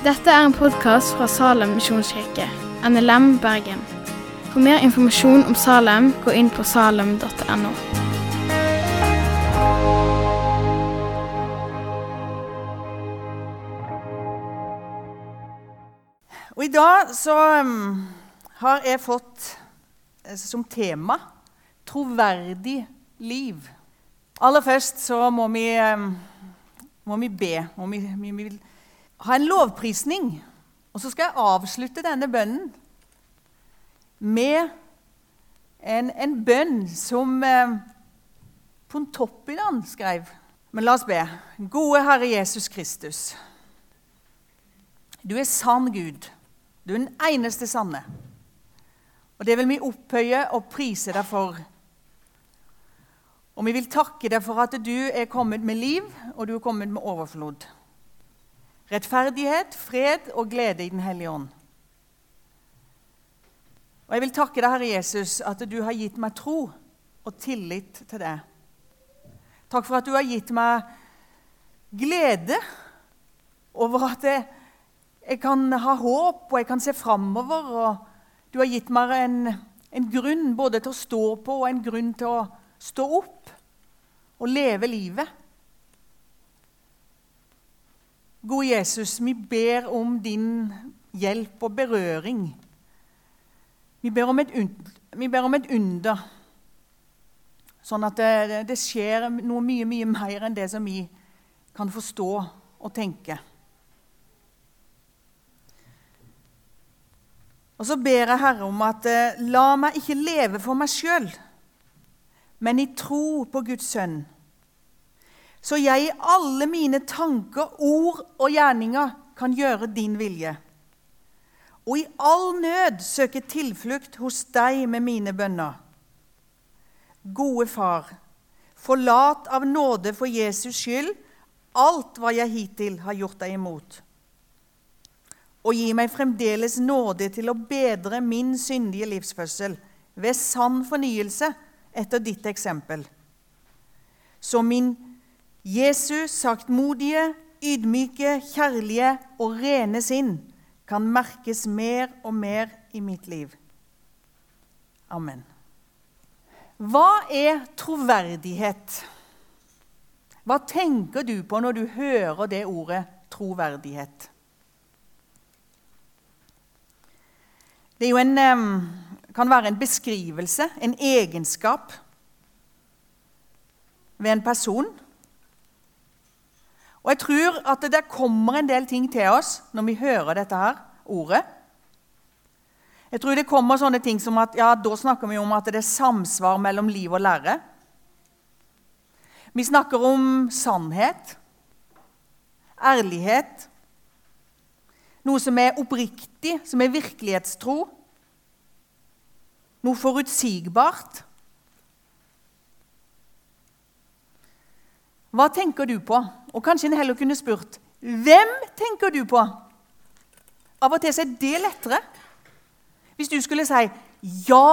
Dette er en podkast fra Salem misjonskirke, NLM Bergen. For mer informasjon om Salem, gå inn på salem.no. Og I dag så um, har jeg fått eh, som tema 'troverdig liv'. Aller først så må vi, um, må vi be. Må vi, vi, vi ha en lovprisning. Og så skal jeg avslutte denne bønnen med en, en bønn som eh, Pontoppidan skrev. Men la oss be. Gode Herre Jesus Kristus. Du er sann Gud. Du er den eneste sanne. Og det vil vi opphøye og prise deg for. Og vi vil takke deg for at du er kommet med liv, og du er kommet med overflod. Rettferdighet, fred og glede i Den hellige ånd. Og Jeg vil takke deg, Herre Jesus, at du har gitt meg tro og tillit til det. Takk for at du har gitt meg glede over at jeg, jeg kan ha håp og jeg kan se framover. Og du har gitt meg en, en grunn både til å stå på og en grunn til å stå opp og leve livet. Gode Jesus, vi ber om din hjelp og berøring. Vi ber om et, under, sånn at det, det, skjer noe mye, mye mer enn det som vi kan forstå og tenke. Og så ber jeg Herre om at eh, la meg ikke leve for meg sjøl, men i tro på Guds sønn så jeg i alle mine tanker, ord og gjerninger kan gjøre din vilje. Og i all nød søke tilflukt hos deg med mine bønner. Gode Far, forlat av nåde for Jesus skyld alt hva jeg hittil har gjort deg imot. Og gi meg fremdeles nåde til å bedre min syndige livsførsel ved sann fornyelse etter ditt eksempel. Så min Jesu saktmodige, ydmyke, kjærlige og rene sinn kan merkes mer og mer i mitt liv. Amen. Hva er troverdighet? Hva tenker du på når du hører det ordet troverdighet? Det en, kan være en beskrivelse, en egenskap ved en person og jeg tror at det kommer en del ting til oss når vi hører dette her ordet. Jeg tror det kommer sånne ting som at ja, da snakker vi om at det er samsvar mellom liv og lære. Vi snakker om sannhet, ærlighet, noe som er oppriktig, som er virkelighetstro. Noe forutsigbart. Hva tenker du på? Og kanskje en heller kunne spurt hvem tenker du på? Av og til er det lettere. Hvis du skulle si ja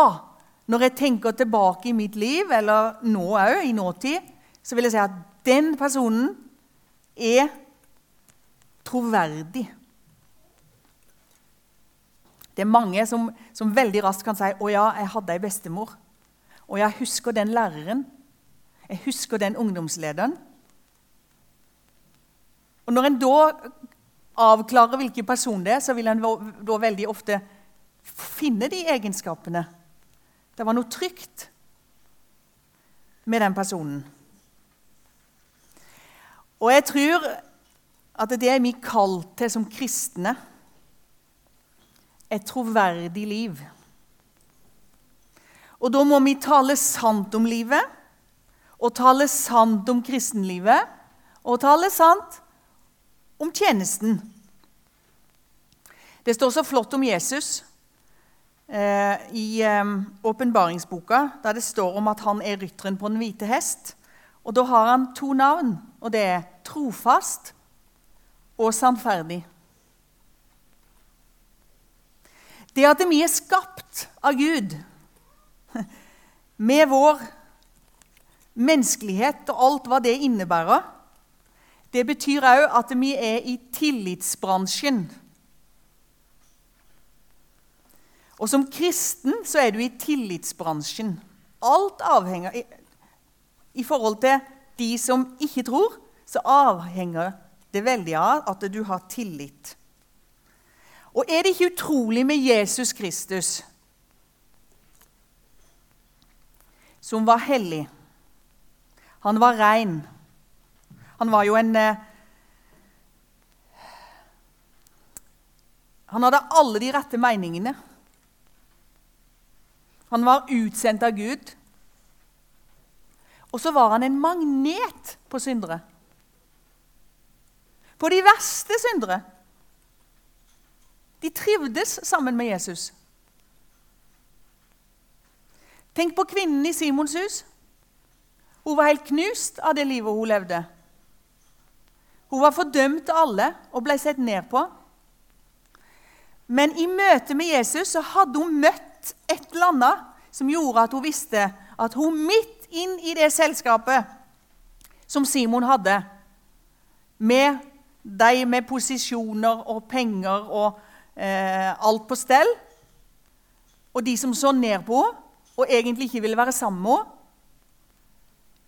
når jeg tenker tilbake i mitt liv, eller nå òg, i nåtid, så vil jeg si at den personen er troverdig. Det er mange som, som veldig raskt kan si 'Å ja, jeg hadde ei bestemor'. 'Å ja, jeg husker den læreren'. 'Jeg husker den ungdomslederen'. Og Når en da avklarer hvilken person det er, så vil en da veldig ofte finne de egenskapene. Det var noe trygt med den personen. Og jeg tror at det er vi kalt til som kristne. Et troverdig liv. Og da må vi tale sant om livet, og tale sant om kristenlivet, og tale sant om tjenesten. Det står så flott om Jesus eh, i eh, åpenbaringsboka, der det står om at han er rytteren på den hvite hest. Og Da har han to navn, og det er trofast og sannferdig. Det at vi er skapt av Gud med vår menneskelighet og alt hva det innebærer, Det betyr òg at vi er i tillitsbransjen. Og som kristen så er du i tillitsbransjen. Alt avhenger i, I forhold til de som ikke tror, så avhenger det veldig av at du har tillit. Og er det ikke utrolig med Jesus Kristus, som var hellig? Han var rein. Han var jo en eh, Han hadde alle de rette meningene. Han var utsendt av Gud. Og så var han en magnet på syndere. På de verste syndere. De trivdes sammen med Jesus. Tenk på kvinnen i Simons hus. Hun var helt knust av det livet hun levde. Hun var fordømt av alle og ble sett ned på. Men i møte med Jesus så hadde hun møtt et eller annet som gjorde at hun visste at hun midt inn i det selskapet som Simon hadde, med de med posisjoner og penger og eh, alt på stell, og de som så ned på henne og egentlig ikke ville være sammen med henne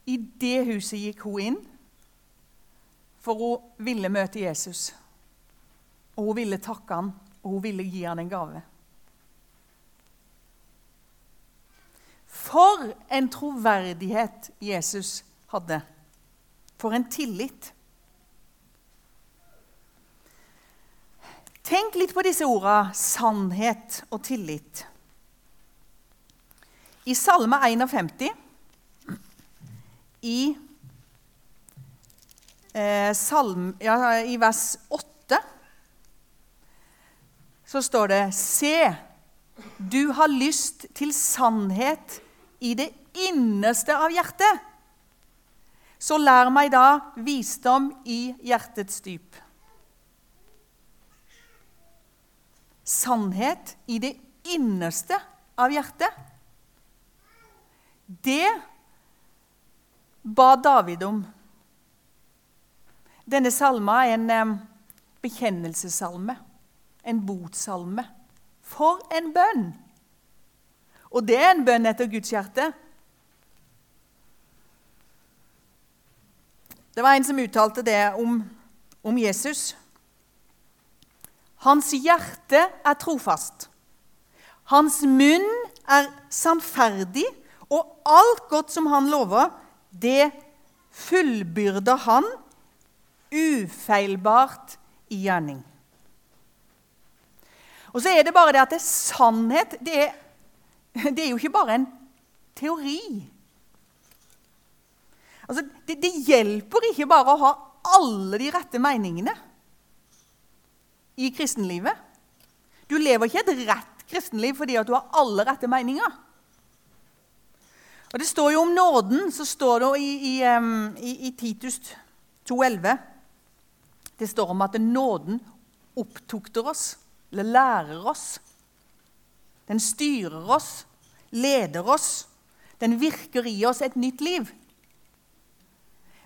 I det huset gikk hun inn, for hun ville møte Jesus. Og hun ville takke han, og hun ville gi han en gave. For en troverdighet Jesus hadde. For en tillit. Tenk litt på disse ordene sannhet og tillit. I Salme 51, i, eh, salm, ja, i vers 8, så står det Se, du har lyst til sannhet i det innerste av hjertet. Så lær meg da visdom i hjertets dyp. Sannhet i det innerste av hjertet. Det ba David om. Denne salma er en bekjennelsessalme, en botsalme. For en bønn! Og det er en bønn etter Guds hjerte. Det var en som uttalte det om, om Jesus. Hans hjerte er trofast. Hans munn er sannferdig, og alt godt som han lover, det fullbyrder han ufeilbart i gjerning. Og så er det bare det at det er sannhet det er, det er jo ikke bare en teori. Altså, det, det, hjelper ikke bare å ha alle de rette meningene i kristenlivet. Du lever ikke et rett kristenliv fordi at du har alle rette meninger. Og Det står jo om nåden så står det i, i, i, i Titus 2,11 Det står om at nåden opptukter oss, eller lærer oss. Den styrer oss, leder oss. Den virker i oss et nytt liv.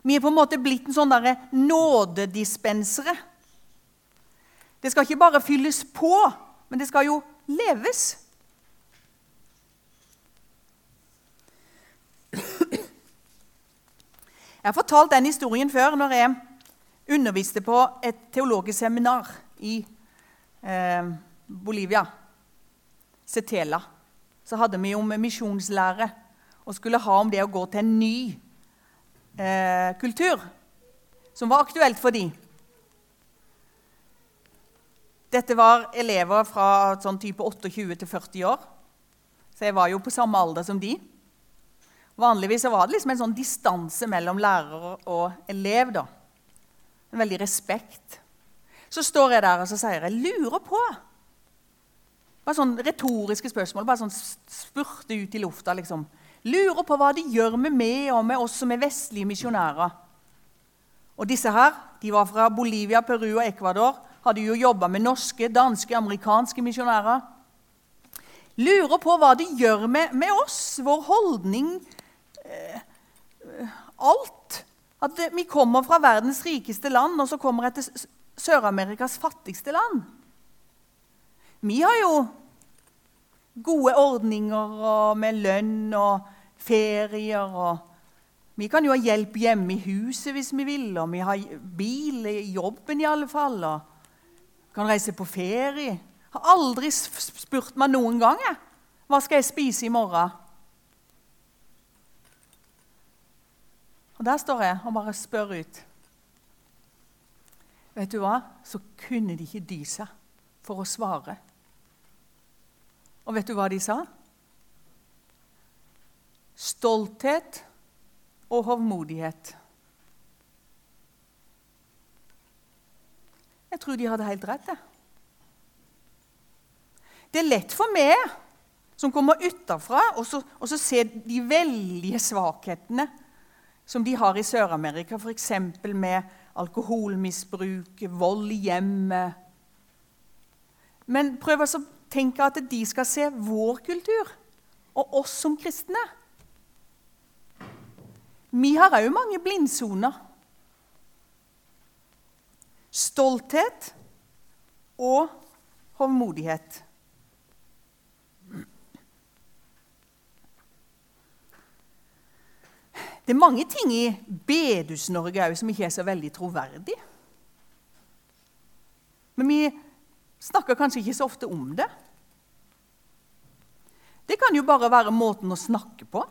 Vi er på en måte blitt en sånn nådedispensere. Det skal ikke bare fylles på, men det skal jo leves. Jeg har fortalt den historien før når jeg underviste på et teologisk seminar i eh, Bolivia. Setela. Så hadde vi om misjonslære og skulle ha om det å gå til en ny eh, kultur som var aktuelt for dem. Dette var elever fra sånn type 28 til 40 år, så jeg var jo på samme alder som de. Vanligvis var det liksom en sånn distanse mellom lærer og elev. da. En veldig respekt. Så står jeg der og så sier jeg, 'lurer på' Bare sånn retoriske spørsmål. Bare sånn spurte ut i lufta. liksom. Lurer på hva det gjør med meg og med oss som er vestlige misjonærer. Og disse her, de var fra Bolivia, Peru og Ecuador. Hadde jo jobba med norske, danske, amerikanske misjonærer. Lurer på hva det gjør med, med oss, vår holdning eh, Alt. At eh, vi kommer fra verdens rikeste land, og så kommer jeg til Sør-Amerikas fattigste land. Vi har jo gode ordninger med lønn og ferier. og Vi kan jo ha hjelp hjemme i huset hvis vi vil, og vi har bil i jobben i alle fall. og Kan reise på ferie. Har aldri spurt meg noen gang jeg. hva skal jeg spise i morgen. Og Der står jeg og bare spør ut. Vet du hva? Så kunne de ikke dy seg for å svare. Og vet du hva de sa? Stolthet og hovmodighet. Jeg tror de hadde helt rett. Det. det er lett for meg, som kommer utafra, og så ser de veldige svakhetene som de har i Sør-Amerika, f.eks. med alkoholmisbruk, vold i hjemmet. Men prøv å tenke at de skal se vår kultur og oss som kristne. Vi har òg mange blindsoner. Stolthet og hovmodighet. Det er mange ting i Bedus-Norge som ikke er så veldig troverdig. Men vi snakker kanskje ikke så ofte om det. Det kan jo bare være måten å snakke på.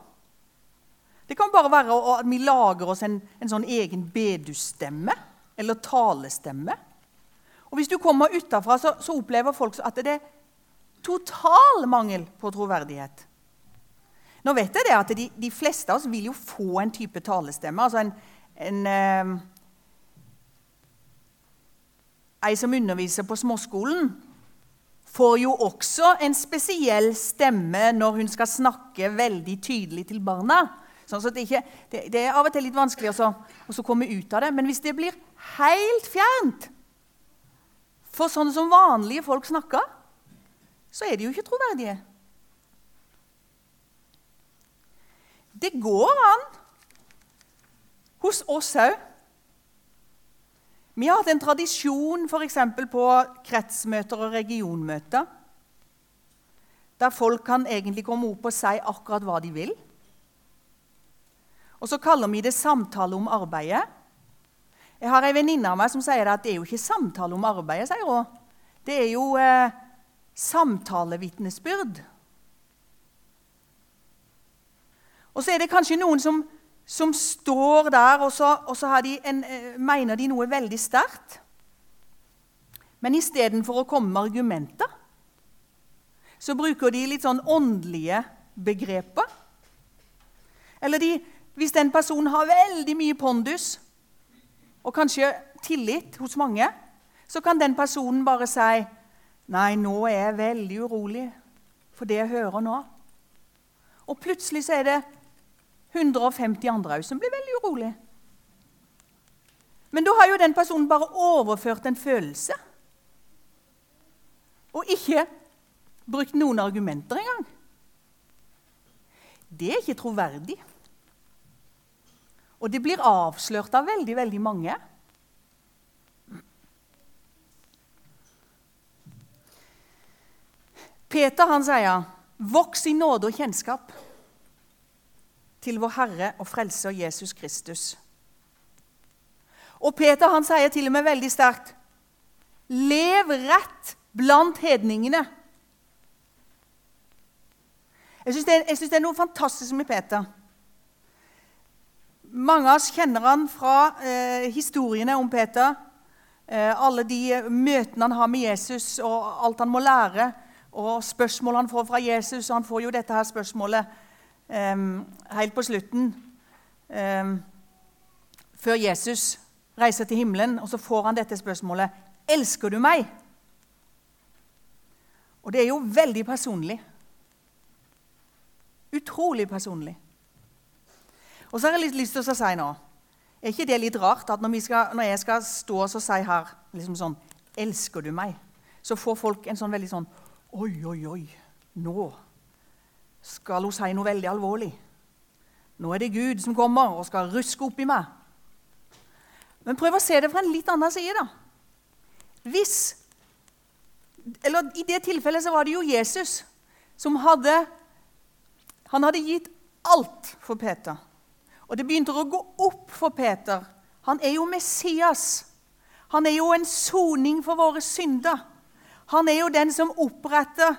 Det kan bare være at vi lager oss en, en sånn egen bedusstemme eller talestemme. Og Hvis du kommer utafra, så, så opplever folk at det er total mangel på troverdighet. Nå vet jeg det at de, de, fleste av oss vil jo få en type talestemme. altså en, en eh, Ei som underviser på småskolen, får jo også en spesiell stemme når hun skal snakke veldig tydelig til barna. Sånn det, ikke, det, det, er av og til litt vanskelig å, komme ut av det. Men hvis det blir helt fjernt for sånne som vanlige folk snakker, så er de jo ikke troverdige. Det går an hos oss òg. Vi har hatt en tradisjon f.eks. på kretsmøter og regionmøter. Der folk kan egentlig komme opp og si akkurat hva de vil. Og så kaller vi det samtale om arbeidet. Jeg har ei venninne av meg som sier at det er jo ikke samtale om arbeidet. sier hun. Det er jo eh, samtalevitnesbyrd. Og så er det kanskje noen som, som står der, og så, og så de en, eh, mener de noe veldig sterkt. Men istedenfor å komme med argumenter, så bruker de litt sånn åndelige begreper. Eller de, hvis den personen har veldig mye pondus og kanskje tillit hos mange, så kan den personen bare si Nei, nå er jeg veldig urolig for det jeg hører nå. Og plutselig så er det 150 andre òg som blir veldig urolig. Men da har jo den personen bare overført en følelse. Og ikke brukt noen argumenter engang. Det er ikke troverdig. Og det blir avslørt av veldig, veldig mange. Peter han sier, 'Voks i nåde og kjennskap' til vår Herre og Frelser Jesus Kristus. Og Peter han sier til og med veldig sterkt Lev rett blant hedningene. Jeg syns det, det, er noe fantastisk med Peter. Mange av oss kjenner han fra eh, historiene om Peter. Eh, alle de møtene han har med Jesus, og alt han må lære, og spørsmål han får fra Jesus. Han får jo dette her spørsmålet um, helt på slutten, um, før Jesus reiser til himmelen, og så får han dette spørsmålet Elsker du meg? Og det er jo veldig personlig. Utrolig personlig. Og så har jeg litt lyst til å si nå Er ikke det litt rart at når, skal, når jeg skal stå og si her liksom sånn Elsker du meg? Så får folk en sånn veldig sånn Oi, oi, oi. Nå skal hun si noe veldig alvorlig. Nå er det Gud som kommer og skal ruske opp i meg. Men prøv å se det fra en litt annen side, da. Hvis Eller i det tilfellet så var det jo Jesus som hadde Han hadde gitt alt for Peter. Og det begynte å gå opp for Peter. Han er jo Messias. Han er jo en soning for våre synder. Han er jo den som oppretter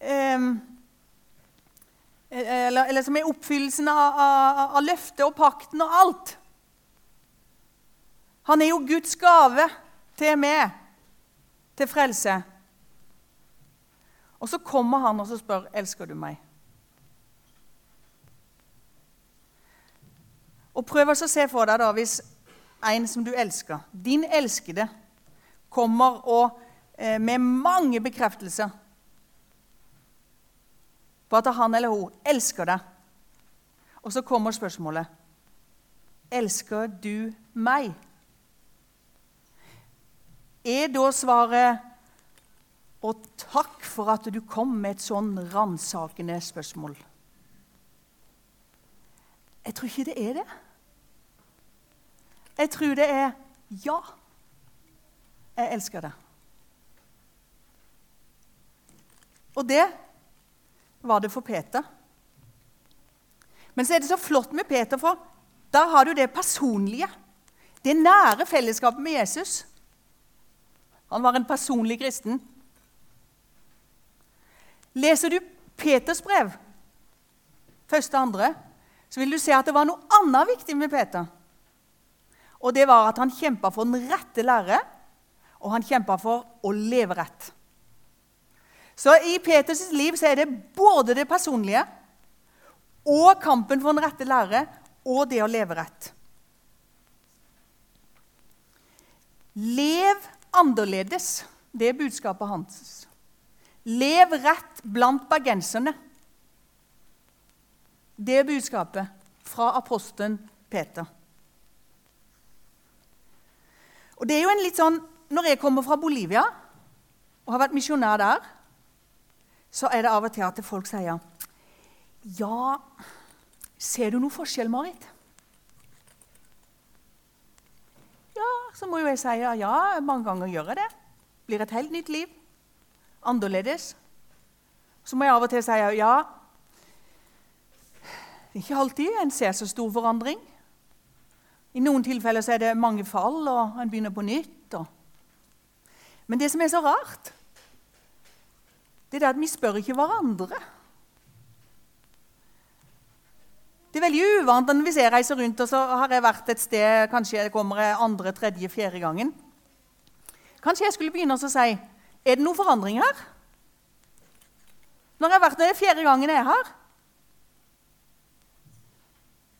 um, eller, eller, som er oppfyllelsen av, av, av løftet og pakten og alt. Han er jo Guds gave til meg, til frelse. Og så kommer han og så spør elsker du meg. Og Prøv å se for deg da, hvis en som du elsker, din elskede, kommer og, eh, med mange bekreftelser på at han eller hun elsker deg. Og så kommer spørsmålet Elsker du meg? Er da svaret Og takk for at du kom med et sånn ransakende spørsmål. Jeg tror ikke det er det. Jeg tror det er ja. Jeg elsker det. Og det var det for Peter. Men så er det så flott med Peter, for da har du det personlige. Det nære fellesskapet med Jesus. Han var en personlig kristen. Leser du Peters brev, første og andre, så vil du se at det var noe annet viktig med Peter. Og det var at han kjempa for den rette lære, og han kjempa for å leve rett. Så i Peters liv så er det både det personlige og kampen for den rette lære og det å leve rett. Lev annerledes. Det er budskapet hans. Lev rett blant bergenserne. Det er budskapet fra apostelen Peter. Og det er jo en litt sånn, Når jeg kommer fra Bolivia og har vært misjonær der, så er det av og til at folk sier Ja, ser du noe forskjell, Marit? Ja, så må jo jeg si ja, mange ganger gjør jeg det. Blir et helt nytt liv. Annerledes. Så må jeg av og til si ja, det er ikke alltid en ser så stor forandring. I noen tilfeller er det mange fall, og en begynner på nytt. Og... Men det som er så rart, det er det at vi spør ikke hverandre. Det er veldig uvant hvis jeg reiser rundt og så har jeg vært et sted Kanskje det kommer andre, tredje, fjerde gangen. Kanskje jeg skulle begynne å si Er det noen forandring her? Når jeg har vært der fjerde gangen jeg er her,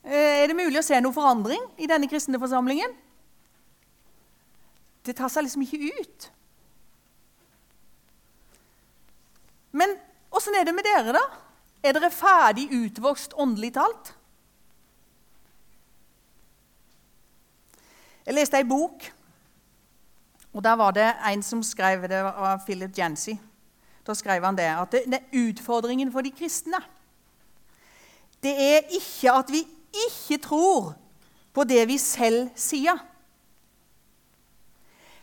Eh, er det mulig å se noen forandring i denne kristne forsamlingen? Det tar seg liksom ikke ut. Men åssen er det med dere, da? Er dere ferdig utvokst åndelig talt? Jeg leste ei bok, og der var det en som skrev det var Philip Jancy. Da skrev han det, at det, det utfordringen for de kristne det er ikke at vi ikke tror på det vi selv sier.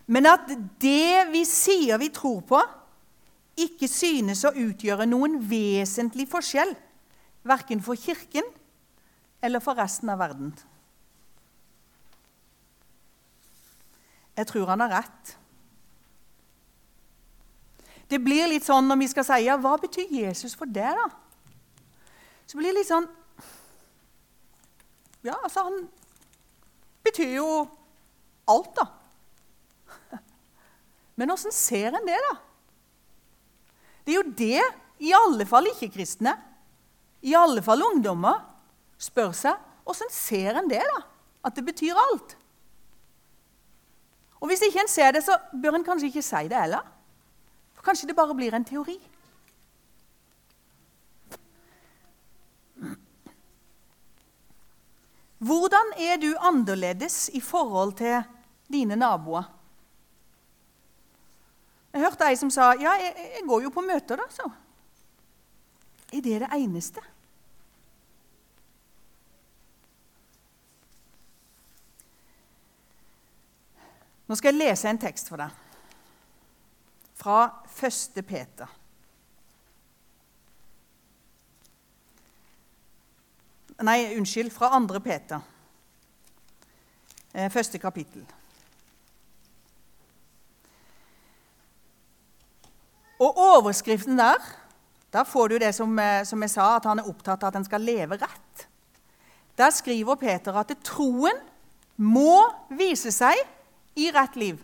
Men at det vi sier vi tror på, ikke synes å utgjøre noen vesentlig forskjell, verken for Kirken eller for resten av verden. Jeg tror han har rett. Det blir litt sånn når vi skal si ja, hva betyr Jesus for deg, da? Så blir det litt sånn ja, altså han betyr jo alt, da. Men åssen ser en det, da? Det er jo det i alle fall ikke-kristne, i alle fall ungdommer, spør seg. Åssen ser en det, da? At det betyr alt? Og Hvis ikke en ser det, så bør en kanskje ikke si det heller. For kanskje det bare blir en teori. Hvordan er du annerledes i forhold til dine naboer? Jeg hørte ei som sa ja, jeg, jeg går jo på møter, da, så. Er det det eneste? Nå skal jeg lese en tekst for deg fra 1. Peter. Nei, unnskyld, fra 2. Peter, eh, første kapittel. Og overskriften der der får du det som, eh, som, jeg sa, at han er opptatt av at en skal leve rett. Der skriver Peter at troen må vise seg i rett liv.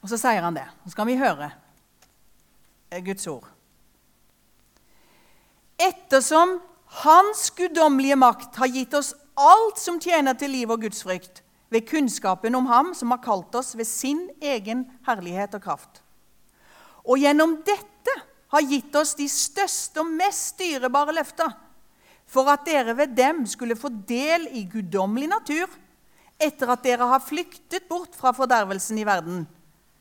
Og så sier han det. Nå skal vi høre eh, Guds ord. Ettersom Hans guddommelige makt har gitt oss alt som tjener til liv og gudsfrykt, ved kunnskapen om Ham som har kalt oss ved sin egen herlighet og kraft og gjennom dette har gitt oss de største og mest dyrebare løfter, for at dere ved dem skulle få del i guddommelig natur, etter at dere har flyktet bort fra fordervelsen i verden,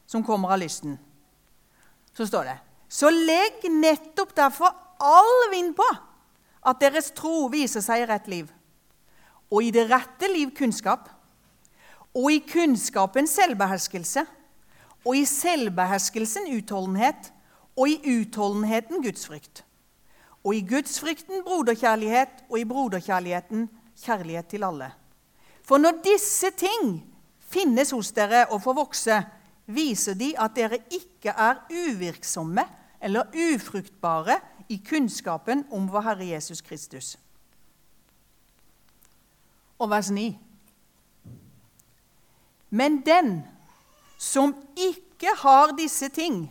som kommer av lysten. Så står det Så legg nettopp derfor all vind på at deres tro viser seg i rett liv, og i det rette liv kunnskap, og i kunnskapen selvbeherskelse og i selvbeherskelsen utholdenhet, og i utholdenheten gudsfrykt. Og i gudsfrykten broderkjærlighet, og i broderkjærligheten kjærlighet til alle. For når disse ting finnes hos dere og får vokse, viser de at dere ikke er uvirksomme eller ufruktbare i kunnskapen om vår Herre Jesus Kristus. Og vers 9. Men den som ikke har disse ting.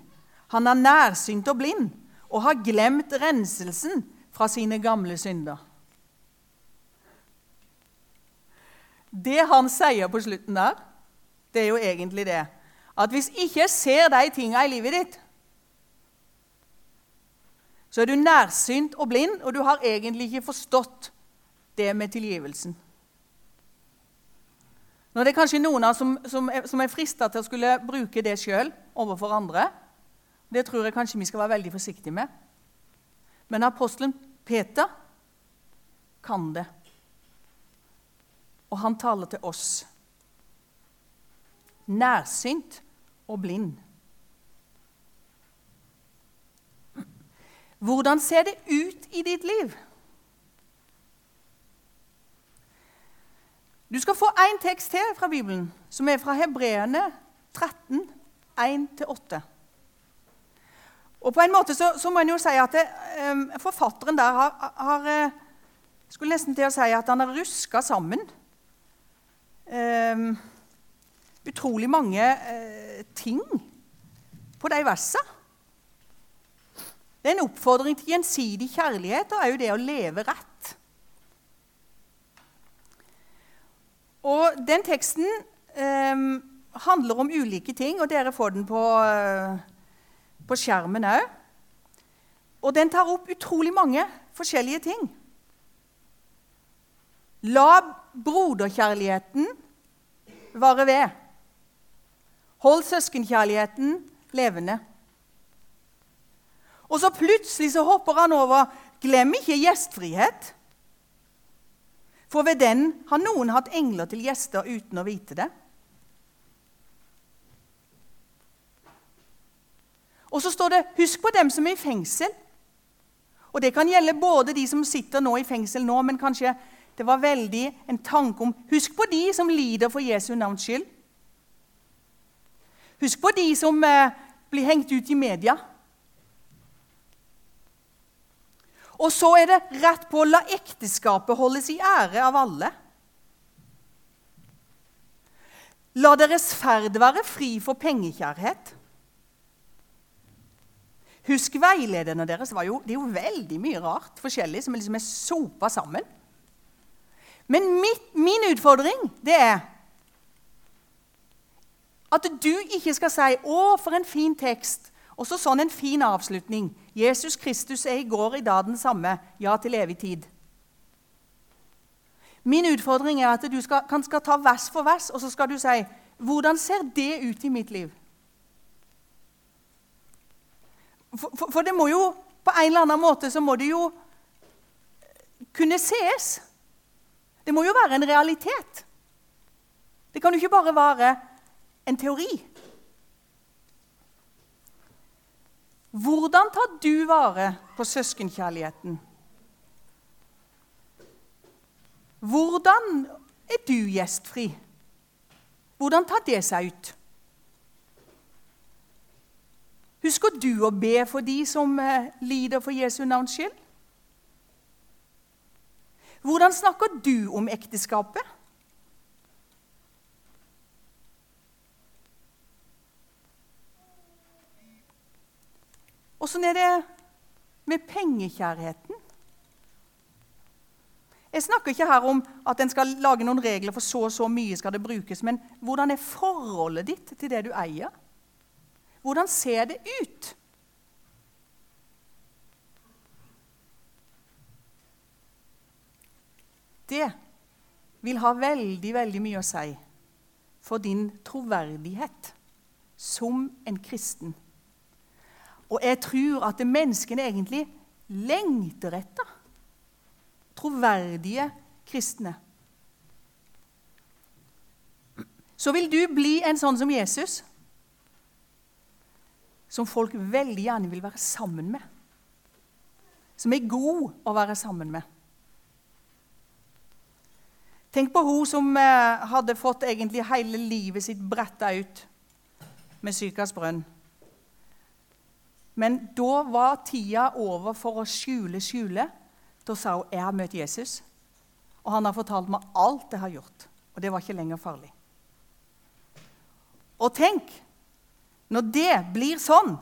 Han er nærsynt og blind og har glemt renselsen fra sine gamle synder. Det han sier på slutten der, det er jo egentlig det at hvis ikke ser de tinga i livet ditt, så er du nærsynt og blind, og du har egentlig ikke forstått det med tilgivelsen. Nå er det kanskje noen av som, som, er, som er frista til å skulle bruke det sjøl overfor andre. Det tror jeg kanskje vi skal være veldig forsiktige med. Men apostelen Peter kan det. Og han taler til oss. Nærsynt og blind. Hvordan ser det ut i ditt liv? Du skal få én tekst til fra Bibelen, som er fra Hebreerne 13, 1-8. Og på en måte så, så, må en jo si at det, um, forfatteren der har, har uh, skulle nesten til å si at han har ruska sammen um, utrolig mange uh, ting på de versene. Det er en oppfordring til gjensidig kjærlighet og òg det å leve rett. Og den teksten eh, handler om ulike ting, og dere får den på, eh, på skjermen òg. Og den tar opp utrolig mange forskjellige ting. La broderkjærligheten vare ved. Hold søskenkjærligheten levende. Og så plutselig så hopper han over Glem ikke gjestfrihet. For ved den har noen hatt engler til gjester uten å vite det. Og så står det 'husk på dem som er i fengsel'. Og Det kan gjelde både de som sitter nå i fengsel nå, men kanskje det var veldig en tanke om Husk på de som lider for Jesu navns skyld. Husk på de som eh, blir hengt ut i media. Og så er det rett på å la ekteskapet holdes i ære av alle. La deres ferd være fri for pengekjærhet. Husk veilederne deres. Jo, det er jo veldig mye rart forskjellig som liksom er sopa sammen. Men mitt, min utfordring det er at du ikke skal si 'Å, for en fin tekst', og så sånn en fin avslutning. Jesus Kristus er i går i dag den samme, ja, til evig tid. Min utfordring er at du skal, kan, skal ta vers for vers, og så skal du si hvordan ser det ut i mitt liv? For, for, for, det må jo på en eller annen måte så må det jo kunne sees. Det må jo være en realitet. Det kan jo ikke bare være en teori. Hvordan tar du vare på søskenkjærligheten? Hvordan er du gjestfri? Hvordan tar det seg ut? Husker du å be for de som eh, lider for Jesu navns skyld? Hvordan snakker du om ekteskapet? Åssen er det med pengekjærheten? Jeg snakker ikke her om at en skal lage noen regler for så og så mye skal det brukes, men hvordan er forholdet ditt til det du eier? Hvordan ser det ut? Det vil ha veldig, veldig mye å si for din troverdighet som en kristen. Og jeg tror at menneskene egentlig lengter etter troverdige kristne. Så vil du bli en sånn som Jesus, som folk veldig gjerne vil være sammen med. Som er god å være sammen med. Tenk på hun som eh, hadde fått egentlig hele livet sitt bretta ut med Sykas. Men da var tida over for å skjule, skjule. Da sa hun 'Jeg har møtt Jesus', og han har fortalt meg alt jeg har gjort. Og det var ikke lenger farlig. Og tenk, når det blir sånn,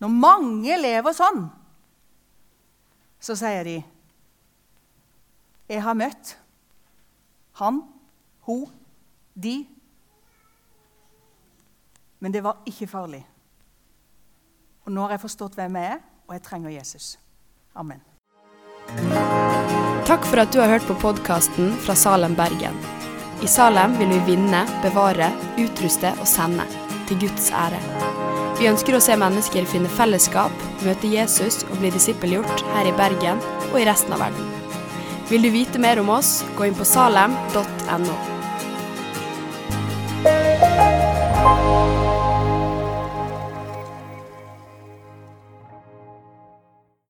når mange lever sånn, så sier de 'Jeg har møtt han, hun, de'. Men det var ikke farlig. Og nå har jeg forstått hvem jeg er, og jeg trenger Jesus. Amen. Takk for at du har hørt på podkasten fra Salem, Bergen. I Salem vil vi vinne, bevare, utruste og sende. Til Guds ære. Vi ønsker å se mennesker finne fellesskap, møte Jesus og bli disippelgjort her i Bergen og i resten av verden. Vil du vite mer om oss, gå inn på salem.no.